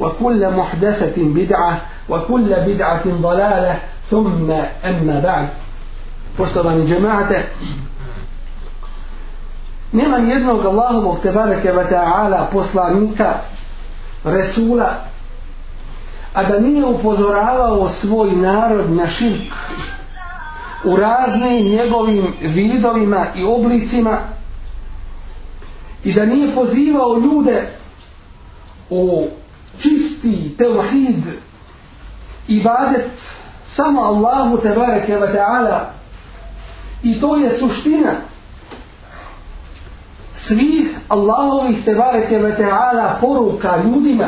وكل محدثة بدعة وكل بدعة ضلالة ثم أما بعد فشتران جماعة نعم يذنوك الله تبارك وتعالى بصلا منك رسولا a da nije upozoravao svoj narod na širk u raznim njegovim vidovima i oblicima i da nije pozivao ljude u čisti tevahid ibadet samo Allahu tebareke wa ta'ala i to je suština svih Allahovih tebareke wa ta'ala poruka ljudima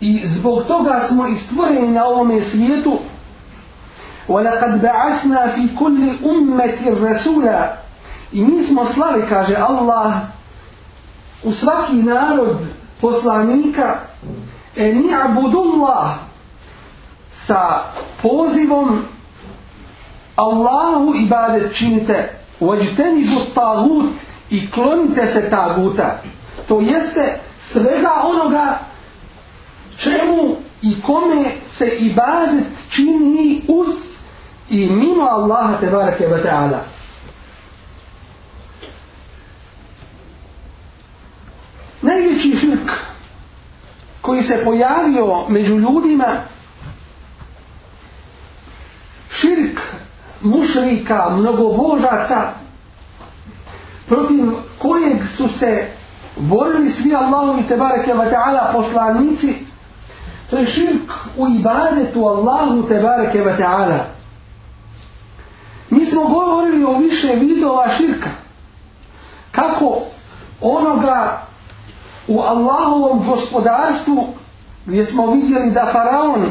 i zbog toga smo istvoreni na ovome svijetu وَلَقَدْ بَعَثْنَا فِي كُلِّ أُمَّةِ الرَّسُولَ i mi smo slali, kaže Allah u svaki narod poslanika eni abudullah sa pozivom Allahu ibadet činite uođteni butagut i klonite se taguta to jeste svega onoga čemu i kome se ibadet čini uz i mimo Allaha tebareke wa ta'ala najveći širk koji se pojavio među ljudima širk mušrika mnogobožaca protiv kojeg su se borili svi Allahu i tebareke wa ta'ala poslanici to je širk u ibadetu Allahu tebareke wa ta'ala mi smo govorili o više vidova širka kako onoga u Allahovom gospodarstvu gdje smo vidjeli da faraon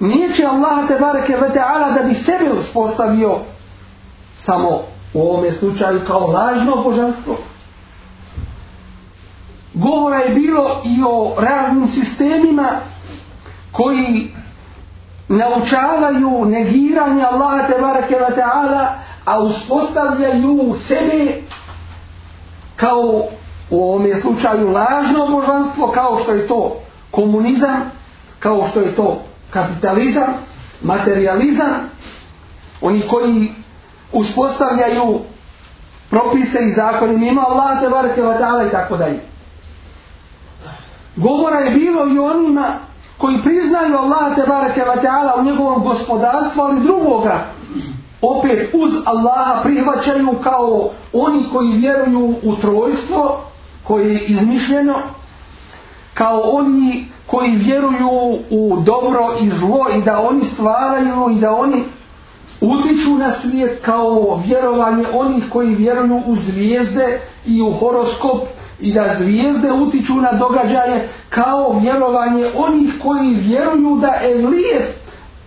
nije će Allah tebareke ve ta'ala da bi sebe uspostavio samo u ovome slučaju kao lažno božanstvo govora je bilo i o raznim sistemima koji naučavaju negiranje Allaha tebareke ve ta'ala a uspostavljaju sebe kao u ovom slučaju lažno božanstvo kao što je to komunizam, kao što je to kapitalizam, materializam, oni koji uspostavljaju propise i zakone ima Allah te barke vatala i tako dalje. Govora je bilo i onima koji priznaju Allah te barke vatala u njegovom gospodarstvu, ali drugoga opet uz Allaha prihvaćaju kao oni koji vjeruju u trojstvo koje je izmišljeno kao oni koji vjeruju u dobro i zlo i da oni stvaraju i da oni utiču na svijet kao vjerovanje onih koji vjeruju u zvijezde i u horoskop i da zvijezde utiču na događaje kao vjerovanje onih koji vjeruju da Elijest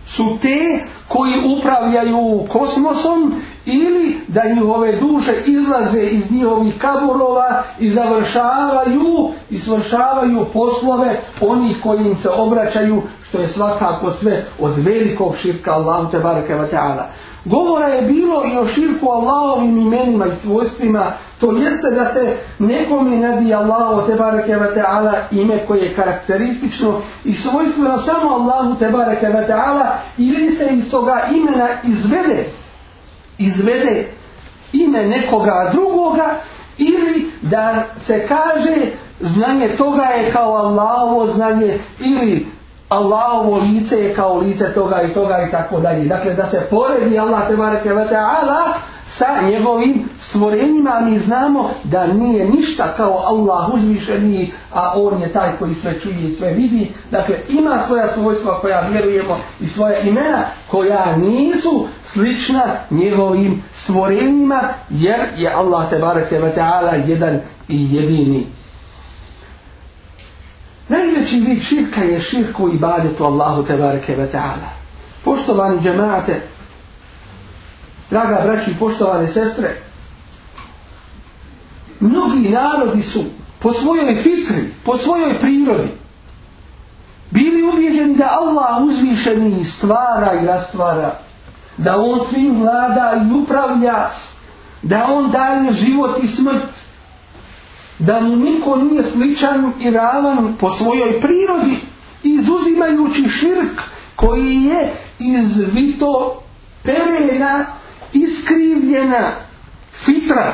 su te koji upravljaju kosmosom ili da njihove duše izlaze iz njihovih kaburova i završavaju i svršavaju poslove oni koji im se obraćaju što je svakako sve od velikog širka Allahu te bareke ve taala govora je bilo i o širku Allahovim imenima i svojstvima To jeste da se nekome nadi Allahu tebareke ve taala ime koje je karakteristično i svojstveno samo Allahu tebareke ve taala ili se iz toga imena izvede izvede ime nekoga drugoga ili da se kaže znanje toga je kao Allahovo znanje ili Allahovo lice je kao lice toga i toga i tako dalje. Dakle, da se poredi Allah tebareke ve taala sa njegovim stvorenjima, a mi znamo da nije ništa kao Allah uzvišeni, a on je taj koji sve čuje i sve vidi. Dakle, ima svoja svojstva koja vjerujemo i svoja imena koja nisu slična njegovim stvorenjima, jer je Allah te barete ta'ala jedan i jedini. Najveći vid širka je širku ibadetu Allahu te barete ta'ala. Poštovani džemate, draga braći i poštovane sestre, mnogi narodi su po svojoj fitri, po svojoj prirodi, bili ubijeđeni da Allah uzvišeni stvara i rastvara, da On svim vlada i upravlja, da On daje život i smrt, da mu niko nije sličan i ravan po svojoj prirodi, izuzimajući širk koji je izvito perena iskrivljena fitra,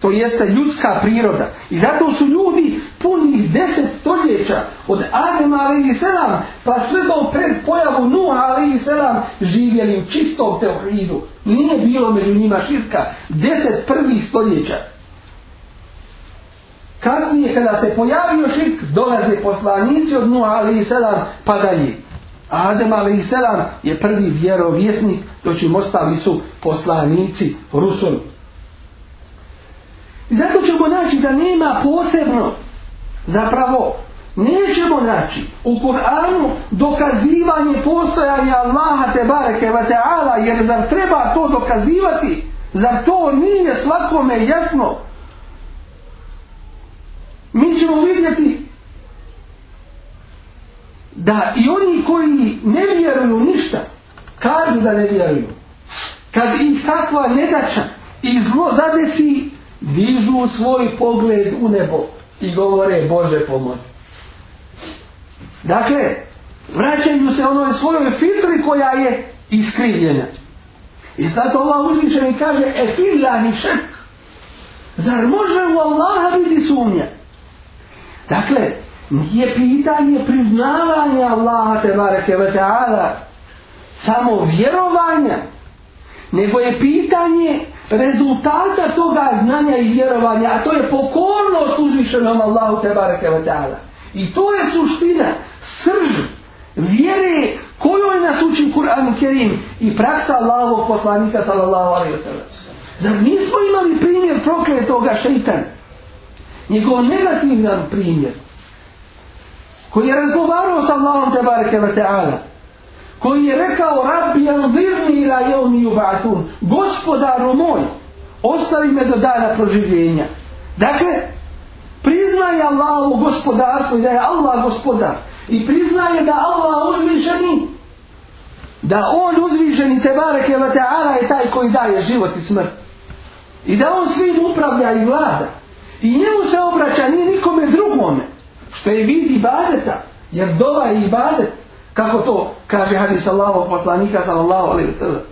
to jeste ljudska priroda. I zato su ljudi punih deset stoljeća od Adama alaihi selam pa sve do pred pojavu Nuh alaihi selam živjeli u čistom teohidu. Nije bilo među njima širka deset prvih stoljeća. Kasnije kada se pojavio širk dolaze poslanici od Nuh alaihi selam pa da je. Adem a.s. je prvi vjerovjesnik, doći im ostali su poslanici Rusul. I zato ćemo naći da nema posebno zapravo nećemo naći u Kur'anu dokazivanje postojanja Allaha te bareke va ta'ala jer zar treba to dokazivati zar to nije svakome jasno mi ćemo vidjeti da i oni koji ne vjeruju ništa, kažu da ne vjeruju. Kad ih takva nedača i zlo zadesi, dižu svoj pogled u nebo i govore Bože pomoć. Dakle, vraćaju se onoj svojoj filtri koja je iskrivljena. I zato Allah uzviše mi kaže, e filahi šak. Zar može u Allaha biti sumnja? Dakle, nije pitanje priznavanja Allaha te bareke ve taala samo vjerovanja nego je pitanje rezultata toga znanja i vjerovanja a to je pokornost uzvišenom Allahu te bareke ve taala i to je suština srž vjere koju je nas uči Kur'an Kerim i praksa Allahovog poslanika sallallahu alaihi wa sallam zar nismo imali primjer prokletoga šeitan njegov negativan primjer koji je razgovarao sa Allahom te bareke wa ta'ala koji je rekao rabbi al zirni ila jevmi yubatun gospodaru moj ostavi me do dana proživljenja dakle priznaje Allahovo gospodarstvo i da je Allah gospodar i priznaje da Allah uzvišeni da on uzvišeni te bareke wa ta'ala je taj koji daje život i smrt i da on svim upravlja i vlada i njemu se obraća nije nikome drugome što je vid ibadeta, jer dova je ibadet, kako to kaže hadis Allahog poslanika sallallahu alaihi sallam.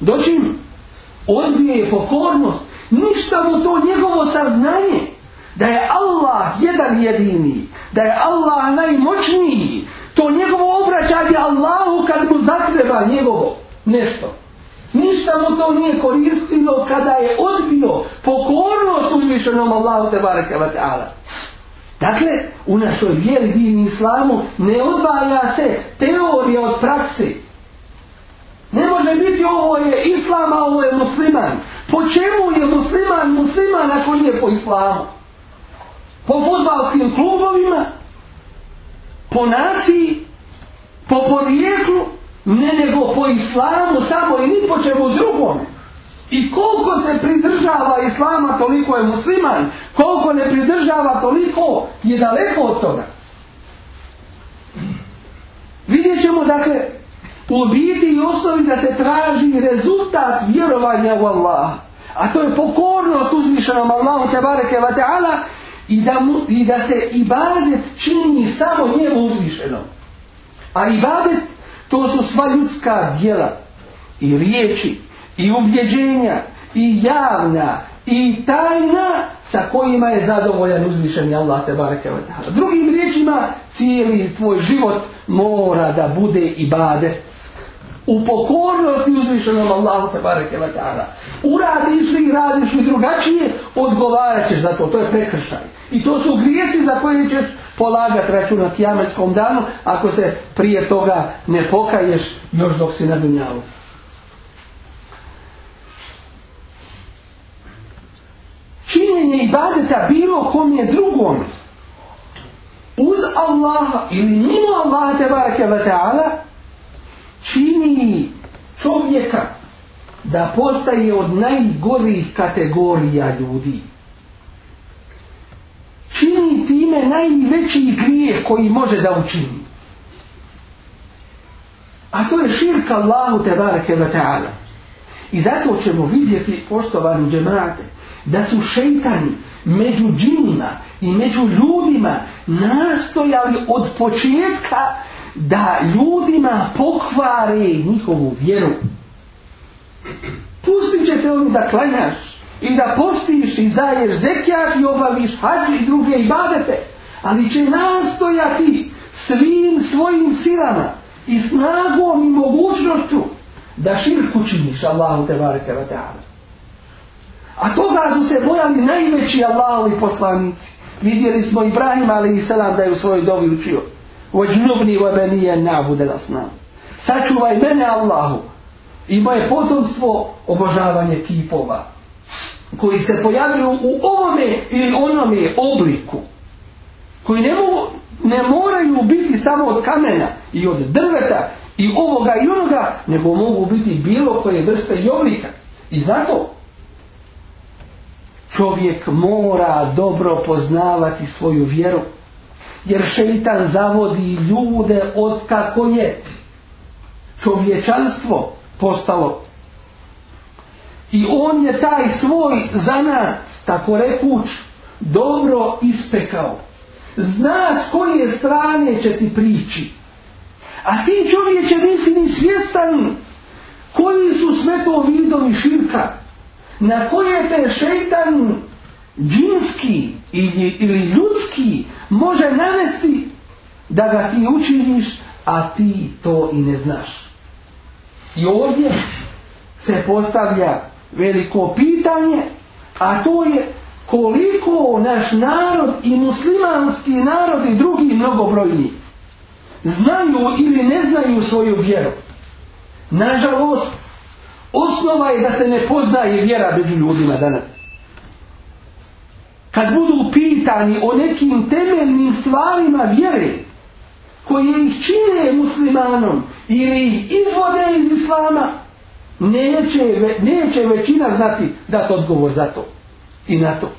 Dočim, odbije je pokornost, ništa mu to njegovo saznanje, da je Allah jedan jedini, da je Allah najmoćniji, to njegovo obraćanje Allahu kad mu zatreba njegovo nešto. Ništa mu to nije koristilo kada je odbio pokornost uzvišenom Allahu te barakeva te ala. Dakle, u našoj vjeri divni islamu ne odvaja se teorija od praksi. Ne može biti ovo je islam, a ovo je musliman. Po čemu je musliman musliman ako nije po islamu? Po futbalskim klubovima? Po naciji? Po porijeklu? Ne nego po islamu samo i ni po čemu drugome. I koliko se pridržava islama, toliko je musliman. Koliko ne pridržava, toliko je daleko od toga. Vidjet ćemo, dakle, u biti i osnovi da se traži rezultat vjerovanja u Allah. A to je pokornost uzvišenom Allahu te bareke va ta'ala i, da mu, i da se ibadet čini samo njemu uzvišenom. A ibadet to su sva ljudska djela i riječi i ubjeđenja i javna i tajna sa kojima je zadovoljan uzvišeni Allah te bareke ve taala. Drugim riječima, cijeli tvoj život mora da bude ibade. U pokornosti uzvišenom Allahu te bareke ve taala. Uradiš li radiš li drugačije, odgovaraćeš za to, to je prekršaj. I to su grijesi za koje ćeš polagat račun na kijametskom danu ako se prije toga ne pokaješ još dok si na dunjalu. činjenje ibadeta bilo kom je drugom uz Allaha ili mimo Allaha te barake wa ta'ala čini čovjeka da postaje od najgorih kategorija ljudi. Čini time najveći grije koji može da učini. A to je širka Allahu te barake wa ta'ala. I zato ćemo vidjeti, poštovani džemate, da su šeitani među džinima i među ljudima nastojali od početka da ljudima pokvare njihovu vjeru. Pustit ćete oni da klanjaš i da postiš i zaješ zekijak i obaviš hađu i druge i badete, ali će nastojati svim svojim sirama i snagom i mogućnošću da širku činiš Allahu te bareke vata'ala. A toga su se bojali najveći Allahovi poslanici. Vidjeli smo Ibrahim ali i selam da je u svojoj dobi učio. Vođnubni vabenije nabude da s nam. Sačuvaj mene Allahu. I moje potomstvo obožavanje kipova. Koji se pojavljuju u ovome ili onome obliku. Koji ne, mogu, ne moraju biti samo od kamena i od drveta i ovoga i onoga, nego mogu biti bilo koje vrste i oblika. I zato čovjek mora dobro poznavati svoju vjeru jer šeitan zavodi ljude od kako je čovječanstvo postalo i on je taj svoj zanat tako rekuć dobro ispekao zna s koje strane će ti prići a ti čovječe nisi ni svjestan koji su sve to vidovi širka na koje se šeitan džinski ili, ili ljudski može navesti da ga ti učiniš, a ti to i ne znaš. I ovdje se postavlja veliko pitanje, a to je koliko naš narod i muslimanski narod i drugi mnogobrojni znaju ili ne znaju svoju vjeru. Nažalost, Osnova je da se ne poznaje vjera među ljudima danas. Kad budu pitani o nekim temeljnim stvarima vjere, koje ih čine muslimanom ili ih izvode iz islama, neće, neće većina znati da to odgovor za to i na to.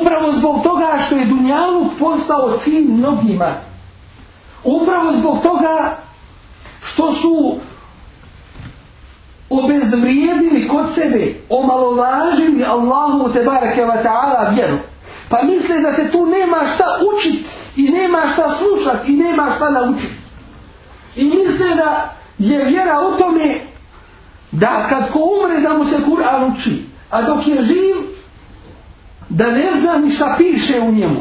Upravo zbog toga što je Dunjaluk postao cilj mnogima, upravo zbog toga što su obezvrijedili kod sebe, omalovažili Allahu te barake wa ta'ala vjeru. Pa misle da se tu nema šta učit i nema šta slušat i nema šta naučit. I misle da je vjera u tome da kad ko umre da mu se Kur'an uči, a dok je živ da ne zna ni šta piše u njemu.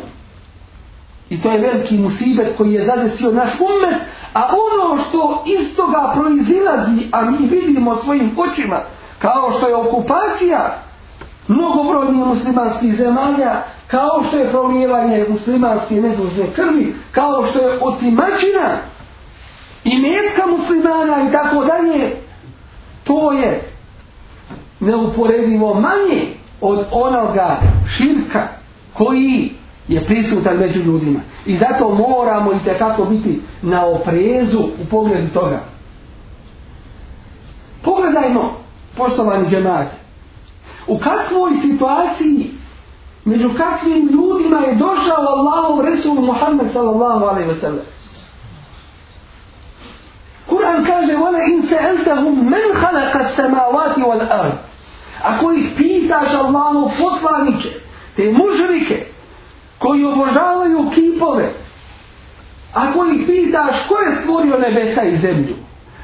I to je veliki musibet koji je zadesio naš umet, a ono što iz toga proizvije dolazi, a mi vidimo svojim očima, kao što je okupacija mnogobrodnih muslimanskih zemalja, kao što je promijevanje muslimanske nedužne krvi, kao što je otimačina i metka muslimana i tako dalje, to je neuporedivo manje od onoga širka koji je prisutan među ljudima. I zato moramo i tekako biti na oprezu u pogledu toga. Pogledajmo, poštovani džemate, u kakvoj situaciji, među kakvim ljudima je došao Allahov Resul Muhammed sallallahu alaihi wa sallam. Kur'an kaže وَلَا إِنْ سَأَلْتَهُمْ مَنْ خَلَقَ السَّمَاوَاتِ وَالْأَرْضِ Ako ih pitaš Allahu poslanike, te mužrike, koji obožavaju kipove, ako ih pitaš ko je stvorio nebesa i zemlju,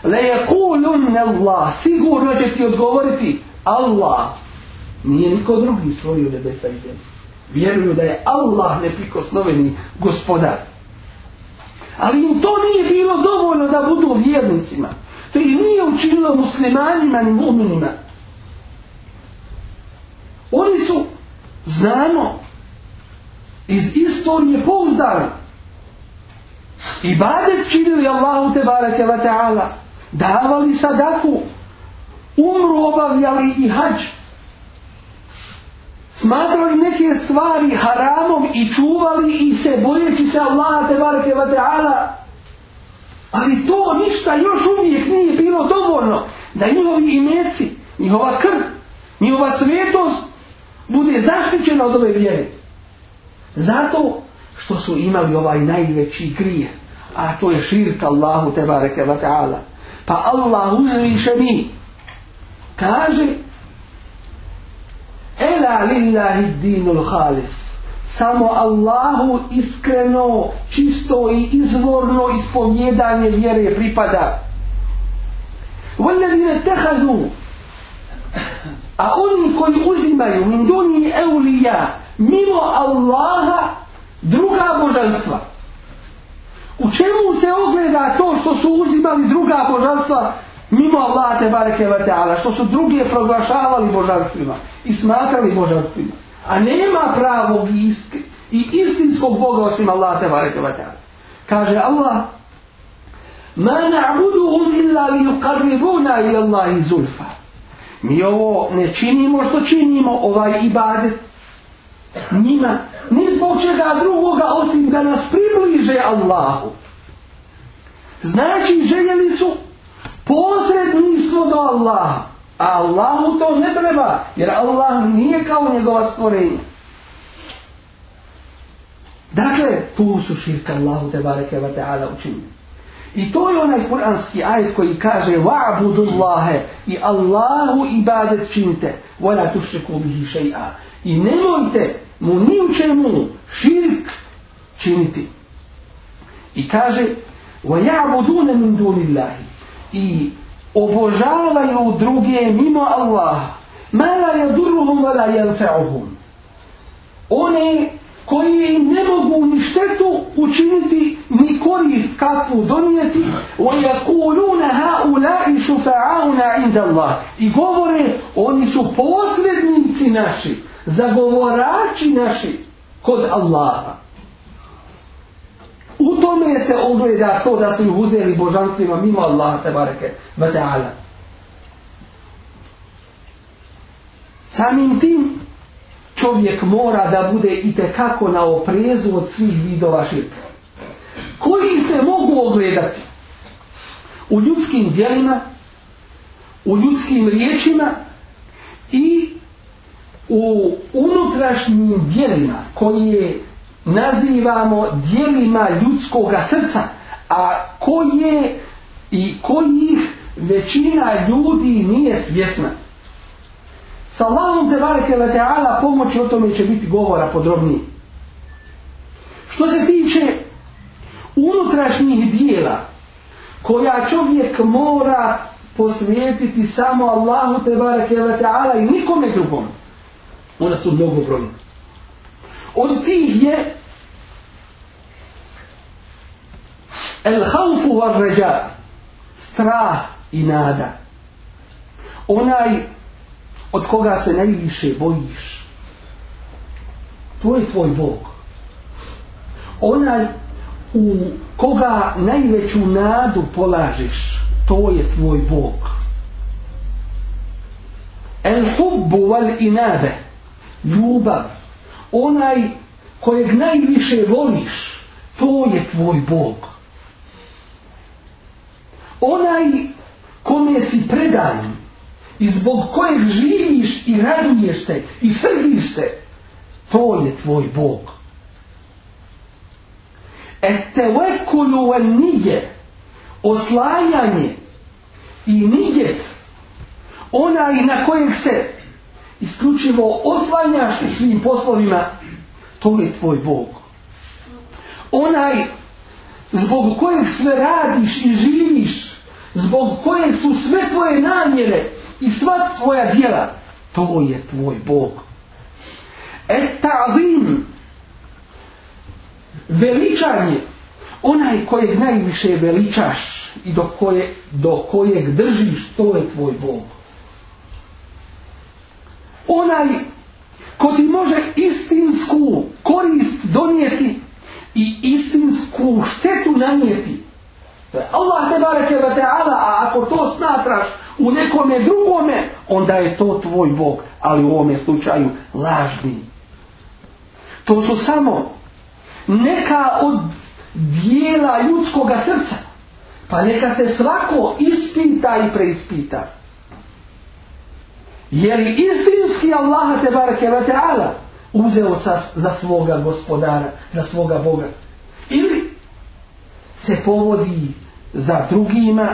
le yakulun Allah sigurno će ti odgovoriti Allah nije niko drugi stvorio nebesa i zemlje vjeruju da je Allah neprikosnoveni gospodar ali im to nije bilo dovoljno da budu vjernicima to ih nije učinilo muslimanima ni muminima oni su znamo iz istorije pouzdani i badet činili Allahu te barake wa ta'ala davali sadaku, umru obavljali i hađ. Smatrali neke stvari haramom i čuvali i se bojeći se Allaha te barake wa ta'ala. Ali to ništa još uvijek nije bilo dovoljno da njihovi imeci, njihova krv, njihova svetost bude zaštićena od ove vjere. Zato što su imali ovaj najveći grije, a to je širka Allahu te barake wa ta'ala pa Allah uzviše mi kaže Ela lillahi dinul halis samo Allahu iskreno, čisto i izvorno ispovjedanje vjere pripada. Vodnadine tehadu, a oni koji uzimaju min duni eulija, mimo Allaha, druga božanstva. U čemu se ogleda to što su uzimali druga božanstva mimo Allah te bareke ve taala, što su drugi proglašavali božanstvima i smatrali božanstvima, a nema pravog i, isk, i istinskog Boga osim Allah te bareke ve taala. Kaže Allah: "Ma na'buduhum illa li yuqarribuna ila Allahi zulfa." Mi ovo ne činimo što činimo ovaj ibadet njima ni zbog čega drugoga osim da nas približe Allahu. Znači željeli su posredništvo do Allaha. A Allahu to ne treba jer Allah nije kao njegova stvorenja. Dakle, tu su širka Allahu te bareke wa ta'ala učinili. I to je onaj kuranski ajet koji kaže وَعْبُدُ اللَّهَ i Allahu ibadet činite وَلَا تُشْرِكُوا بِهِ شَيْعَ i nemojte mu ni u čemu širk činiti. I kaže وَيَعْبُدُونَ مِنْ دُونِ اللَّهِ I obožavaju druge mimo Allaha مَا لَا يَدُرُّهُمْ وَلَا يَنْفَعُهُمْ One koji ne mogu ni štetu učiniti ni korist kakvu donijeti وَيَقُولُونَ هَا أُولَاءِ شُفَعَاُنَا عِنْدَ اللَّهِ I govore oni su posrednici naših zagovorači naši kod Allaha. U tome se ogleda to da su ih uzeli božanstvima mimo Allaha tabareke wa ta'ala. Samim tim čovjek mora da bude i tekako na oprezu od svih vidova širka. Koji se mogu ogledati u ljudskim dijelima, u ljudskim riječima i u unutrašnjim dijelima koje nazivamo dijelima ljudskog srca, a koje i kojih većina ljudi nije svjesna. Sa Allahom te barake leteala pomoći o tome će biti govora podrobnije. Što se tiče unutrašnjih dijela koja čovjek mora posvijetiti samo Allahu te barake leteala i nikome drugom, ona su mnogo brojna. Od tih je el haufu var ređa strah i nada. Onaj od koga se najviše bojiš. To je tvoj Bog. Onaj u koga najveću nadu polažiš, to je tvoj Bog. El hubbu wal inade ljubav, onaj kojeg najviše voliš, to je tvoj Bog. Onaj kome si predan i zbog kojeg živiš i raduješ se i srdiš se, to je tvoj Bog. E te lekulu nije oslanjanje i nijet onaj na kojeg se isključivo oslanjaš se svim poslovima, to je tvoj Bog. Onaj zbog kojeg sve radiš i živiš, zbog kojeg su sve tvoje namjere i sva tvoja djela, to je tvoj Bog. Et ta'zim, veličanje, onaj kojeg najviše veličaš i do, koje, do kojeg držiš, to je tvoj Bog onaj ko ti može istinsku korist donijeti i istinsku štetu nanijeti. Allah te bareke wa ta'ala, a ako to smatraš u nekome drugome, onda je to tvoj Bog, ali u ovome slučaju lažni. To su samo neka od dijela ljudskoga srca, pa neka se svako ispita i preispita je li istinski Allah te barake wa ta'ala uzeo sa, za svoga gospodara, za svoga Boga. Ili se povodi za drugima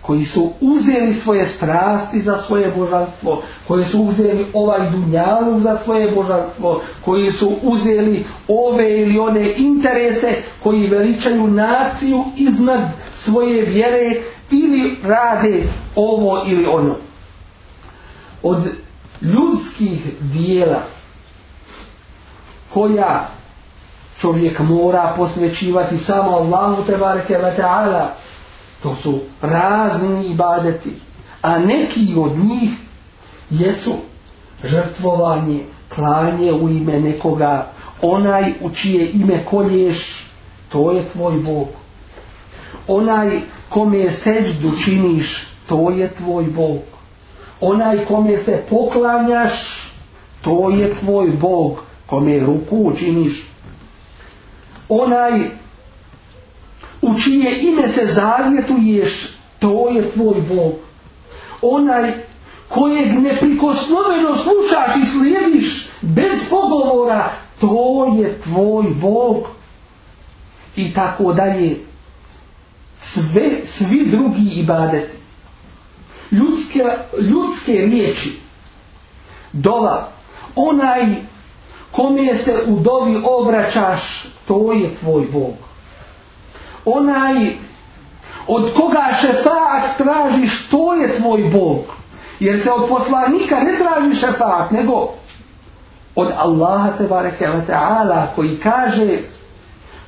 koji su uzeli svoje strasti za svoje božanstvo, koji su uzeli ovaj dunjalu za svoje božanstvo, koji su uzeli ove ili one interese koji veličaju naciju iznad svoje vjere ili rade ovo ili ono od ljudskih dijela koja čovjek mora posvećivati samo Allahu tebareke ve ta'ala to su razni ibadeti a neki od njih jesu žrtvovanje klanje u ime nekoga onaj u čije ime kolješ to je tvoj Bog onaj kome seđdu činiš to je tvoj Bog onaj kome se poklanjaš to je tvoj Bog kome ruku učiniš onaj u čije ime se zavjetuješ to je tvoj Bog onaj kojeg neprikosnoveno slušaš i slijediš bez pogovora to je tvoj Bog i tako dalje sve, svi drugi ibadeti ljudske, ljudske riječi. Dova. Onaj kome se u dovi obraćaš, to je tvoj Bog. Onaj od koga šefaat tražiš, to je tvoj Bog. Jer se od poslanika ne traži šefaat, nego od Allaha te bareke ve taala koji kaže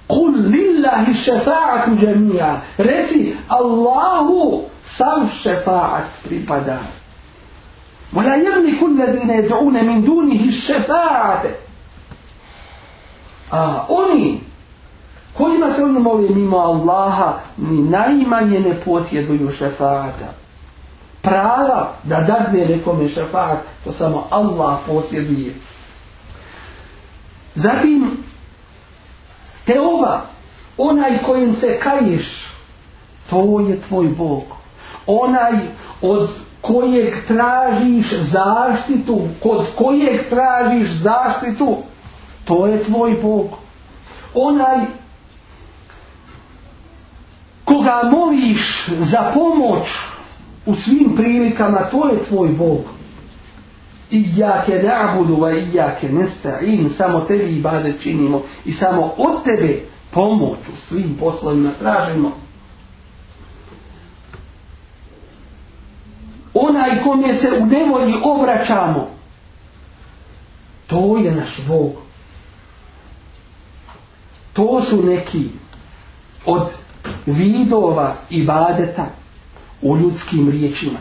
kul lillahi šefaatu džemija reci Allahu sam šefaat pripada. Vola jedni kulladi ne dune min dunih šefaate. A oni kojima se oni moli mimo Allaha ni najmanje ne posjeduju šefaata. Prava da dadne nekome šefaat to samo Allah posjeduje. Zatim te ova onaj kojim se kajiš to je tvoj Bog onaj od kojeg tražiš zaštitu, kod kojeg tražiš zaštitu, to je tvoj Bog. Onaj koga moliš za pomoć u svim prilikama, to je tvoj Bog. I ja ke na'budu, va i ja ke nesta'in, samo tebi i bade činimo i samo od tebe pomoć u svim poslovima tražimo. onaj kom je se u nevolji obraćamo to je naš Bog to su neki od vidova i badeta u ljudskim riječima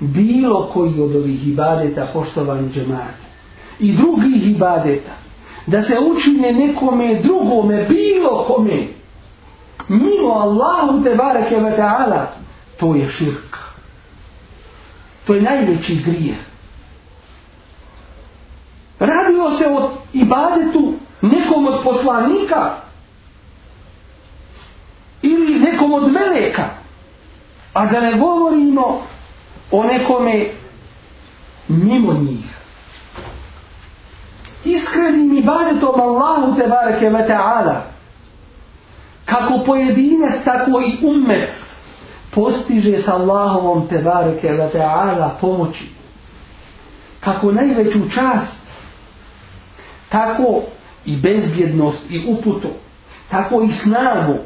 bilo koji od ovih ibadeta poštovani džemat i drugih ibadeta da se učine nekome drugome bilo kome mimo Allahu te bareke ve taala to je širk To je najveći grijeh. Radilo se o ibadetu nekom od poslanika ili nekom od meleka. A da ne govorimo o nekome mimo njih. Iskrenim ibadetom Allahu te bareke ve ta'ala kako pojedinac, tako i umet postiže sa Allahovom te bareke la ta'ala pomoći. Kako najveću čast, tako i bezbjednost i uputu, tako i snagu,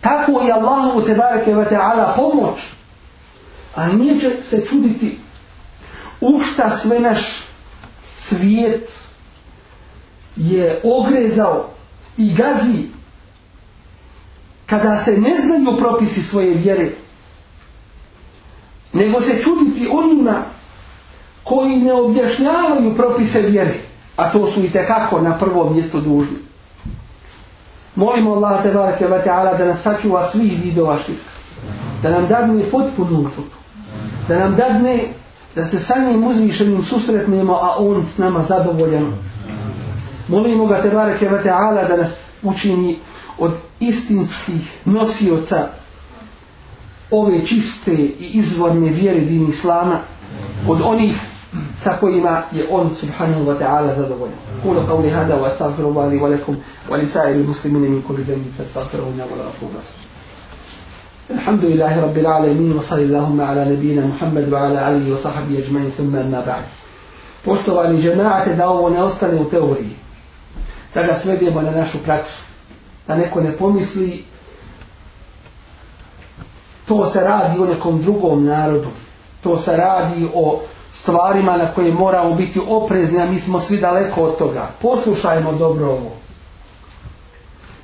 tako i Allahovu te bareke la ta'ala pomoć. A nije će se čuditi u šta sve naš svijet je ogrezao i gazi kada se ne znaju propisi svoje vjere nego se čuditi onima koji ne objašnjavaju propise vjere, a to su i tekako na prvo mjesto dužni. Molimo Allah te barake wa ta'ala da nas sačuva svih vidova širka. Da nam dadne potpunu uputu. Da nam dadne da se sa njim uzvišenim susretnemo, a on s nama zadovoljan. Molimo ga te barake wa ta'ala da nas učini od istinskih nosioca ove čiste i izvorne vjere din islama od onih sa kojima je on subhanahu wa ta'ala zadovoljan. Kulo kavli hada wa astagfiru wa li walekum wa li sa'ili muslimine min kuli zemlji fa astagfiru wa nabla afuva. Alhamdulillahi rabbil alamin wa sali Allahumma ala nabina Muhammad wa ala alihi wa sahabi ajmanin thumma ma ba'd. Poštovani džemaate da ovo ne ostane u teoriji. Da ga svedemo na našu praksu. Da neko ne pomisli To se radi o nekom drugom narodu. To se radi o stvarima na koje moramo biti oprezni, a mi smo svi daleko od toga. Poslušajmo dobro ovo.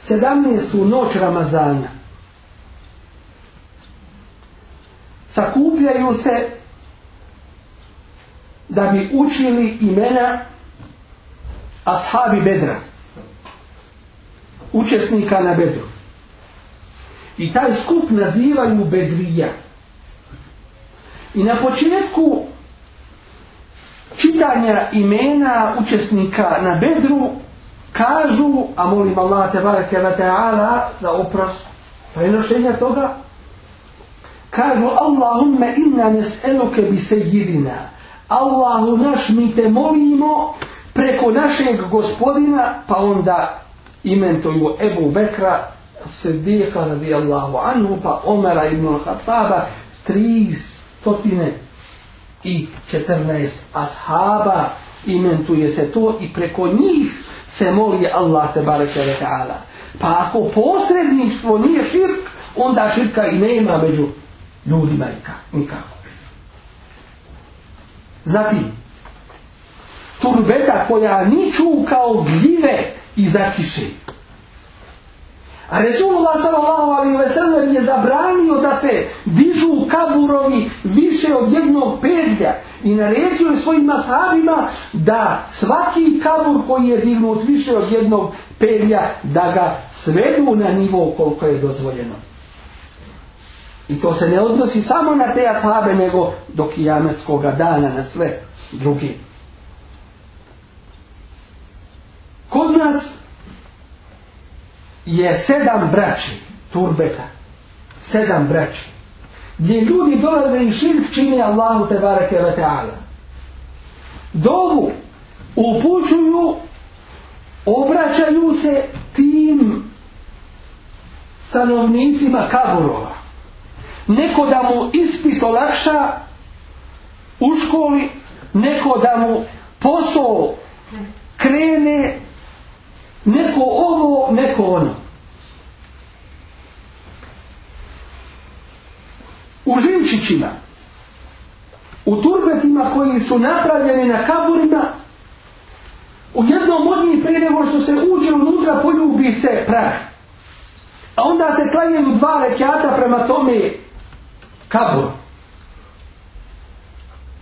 17. noć Ramazana. Sakupljaju se da bi učili imena ashabi bedra. Učesnika na bedru. I taj skup nazivaju Bedvija. I na početku čitanja imena učesnika na Bedru kažu, a molim Allah te barake wa ta'ala za oprost prenošenja toga, kažu Allahumme inna nes'eluke bi sejidina. Allahu naš mi te molimo preko našeg gospodina, pa onda imen to je Ebu Bekra, Sredika radijallahu anhu, pa Omera ibn Khattaba, 314 ashaba, imentuje se to i preko njih se moli Allah te bareke reka'ala. Pa ako posredništvo nije širk, onda širka i nema među ljudima nikako. Zatim, turbeta koja niču kao gljive i zakišenje. A Resulullah sallallahu alaihi ve sellem je zabranio da se dižu kaburovi više od jednog pedlja i naredio je svojim ashabima da svaki kabur koji je dignut više od jednog pedlja da ga svedu na nivo koliko je dozvoljeno. I to se ne odnosi samo na te ashabe nego do kijametskoga dana na sve druge. Kod nas je sedam braći turbeta. Sedam braći. Gdje ljudi dolaze i širk čini Allahu te bareke ve ta'ala. Dovu upućuju, obraćaju se tim stanovnicima kaburova. Neko da mu ispit olakša u školi, neko da mu posao krene neko ovo, neko ono. U živčićima, u turbetima koji su napravljeni na kaburima, u jednom od njih prije nego što se uđe unutra poljubi se prah. A onda se klanjaju dva rekiata prema tome kabur.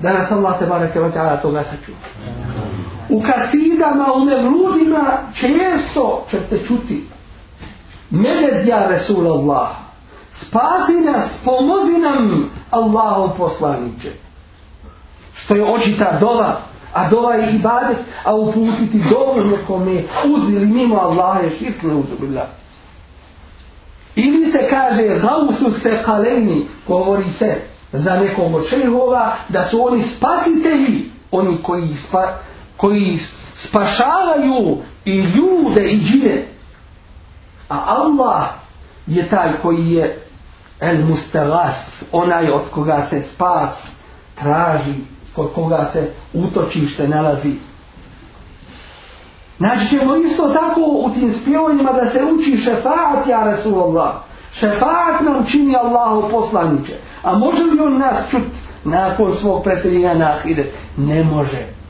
Danas Allah se barek evo toga sačuva. Amen u kasidama, u nevludima često ćete čuti Medet ja Resul Allah spasi nas, pomozi nam Allahom poslaniće što je očita dova a dova je ibadet a uputiti dobro nekome uzili mimo Allaha je širkno uzubila ili se kaže gausu se kaleni govori se za nekog čehova da su oni spasitelji oni koji ih spasitelji koji spašavaju i ljude i džine. A Allah je taj koji je el mustelas, onaj od koga se spas traži, kod koga se utočište nalazi. Znači ćemo isto tako u tim spjevanjima da se uči šefaat, ja Resulullah. Šefaat nam čini Allaho poslaniće. A može li on nas čut nakon svog preseljenja na ahiret? Ne može. Ne može.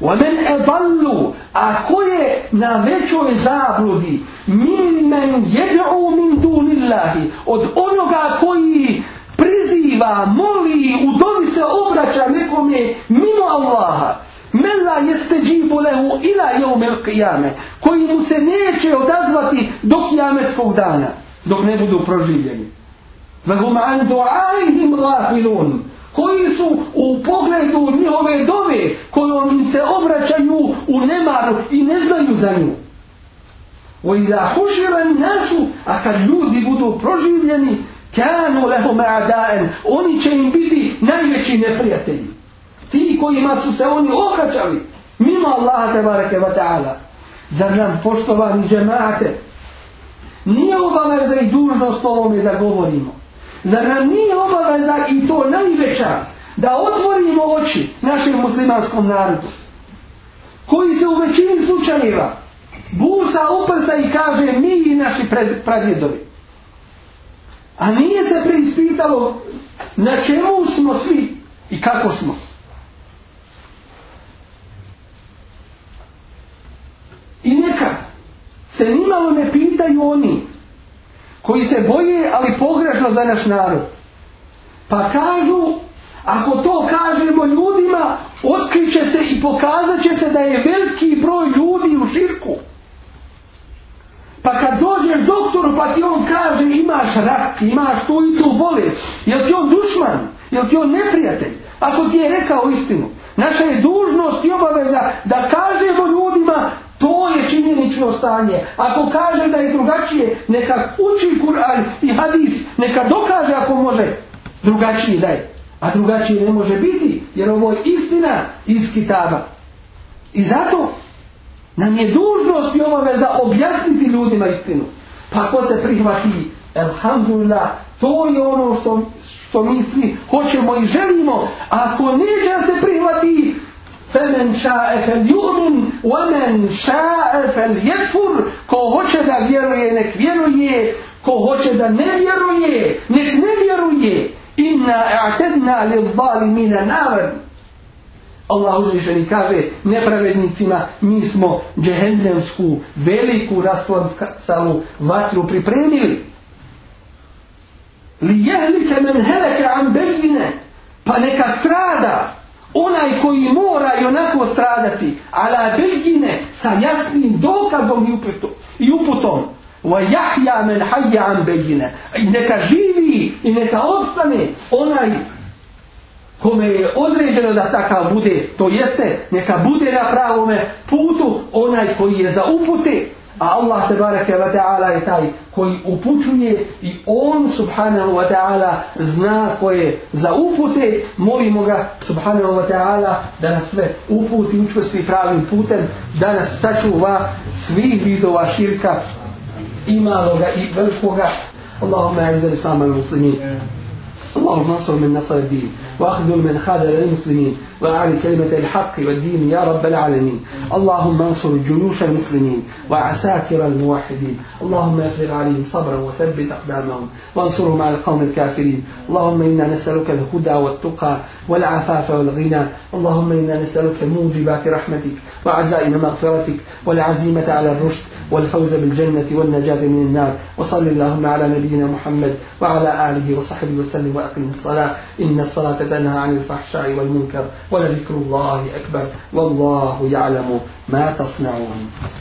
ومن أضل أكوي نافيشو زابلودي ممن يدعو من دون الله od onoga koji priziva, moli, u domi se obraća nekome mimo Allaha. Mela jeste džibu lehu ila jeumel kijame, koji mu se neće odazvati do kijametskog dana, dok ne budu proživljeni. Vahum an du'aihim gafilun koji su u pogledu njihove dove kojom im se obraćaju u nemaru i ne znaju za nju. O ila hušira nasu, a kad ljudi budu proživljeni, kanu lehum adaen, oni će im biti najveći neprijatelji. Ti kojima su se oni obraćali, mimo Allaha tebareke wa ta'ala. Zar nam poštovani džemate, nije obaveza i dužnost ovome da govorimo. Zar nam nije obaveza i to najveća da otvorimo oči našem muslimanskom narodu koji se u većini slučajeva busa uprsa i kaže mi i naši pradjedovi. A nije se preispitalo na čemu smo svi i kako smo. I neka se nimalo ne pitaju oni koji se boje, ali pogrešno za naš narod. Pa kažu, ako to kažemo ljudima, otkriće se i pokazat će se da je veliki broj ljudi u širku. Pa kad dođeš doktoru, pa ti on kaže imaš rak, imaš tu i tu bolest, jel ti on dušman, jel ti on neprijatelj, ako ti je rekao istinu. Naša je dužnost i obaveza da kažemo ljudima To je činjenično stanje. Ako kaže da je drugačije, neka uči Kur'an i hadis, neka dokaže ako može drugačije da je. A drugačije ne može biti, jer ovo je istina iz Kitaba. I zato nam je dužnost i obaveza objasniti ljudima istinu. Pa ko se prihvati, elhamdulillah, to je ono što, što mi svi hoćemo i želimo. A ako neće se prihvati, فمن شاء فليؤمن ومن شاء فليكفر ko hoće da vjeruje nek vjeruje ko hoće da ne vjeruje nek ne vjeruje inna a'tadna lil zalimin nar Allah uzvišeni kaže nepravednicima mi smo džehendensku veliku rastlansku vatru pripremili li jehlike men heleke an bejine pa neka strada onaj koji mora i onako stradati, ala beljine sa jasnim dokazom i uputom, i uputom, wa jahja men hajja an beljine, i neka živi i neka obstane onaj kome je određeno da takav bude, to jeste, neka bude na pravome putu onaj koji je za upute, A Allah te bareke ve taala je taj koji upućuje i on subhanahu wa taala zna koje za upute molimo ga subhanahu wa taala da nas sve uputi učvrsti pravim putem da nas sačuva svih vidova širka i maloga i velikoga Allahumma izzal islam al muslimin yeah. اللهم انصر من نصر الدين واخذل من خذل المسلمين واعل كلمة الحق والدين يا رب العالمين اللهم انصر جيوش المسلمين وعساكر الموحدين اللهم افرغ عليهم صبرا وثبت اقدامهم وانصرهم على القوم الكافرين اللهم انا نسألك الهدى والتقى والعفاف والغنى اللهم انا نسألك موجبات رحمتك وعزائم مغفرتك والعزيمة على الرشد والفوز بالجنة والنجاة من النار وصل اللهم على نبينا محمد وعلى آله وصحبه وسلم وأقم الصلاة إن الصلاة تنهى عن الفحشاء والمنكر ولذكر الله أكبر والله يعلم ما تصنعون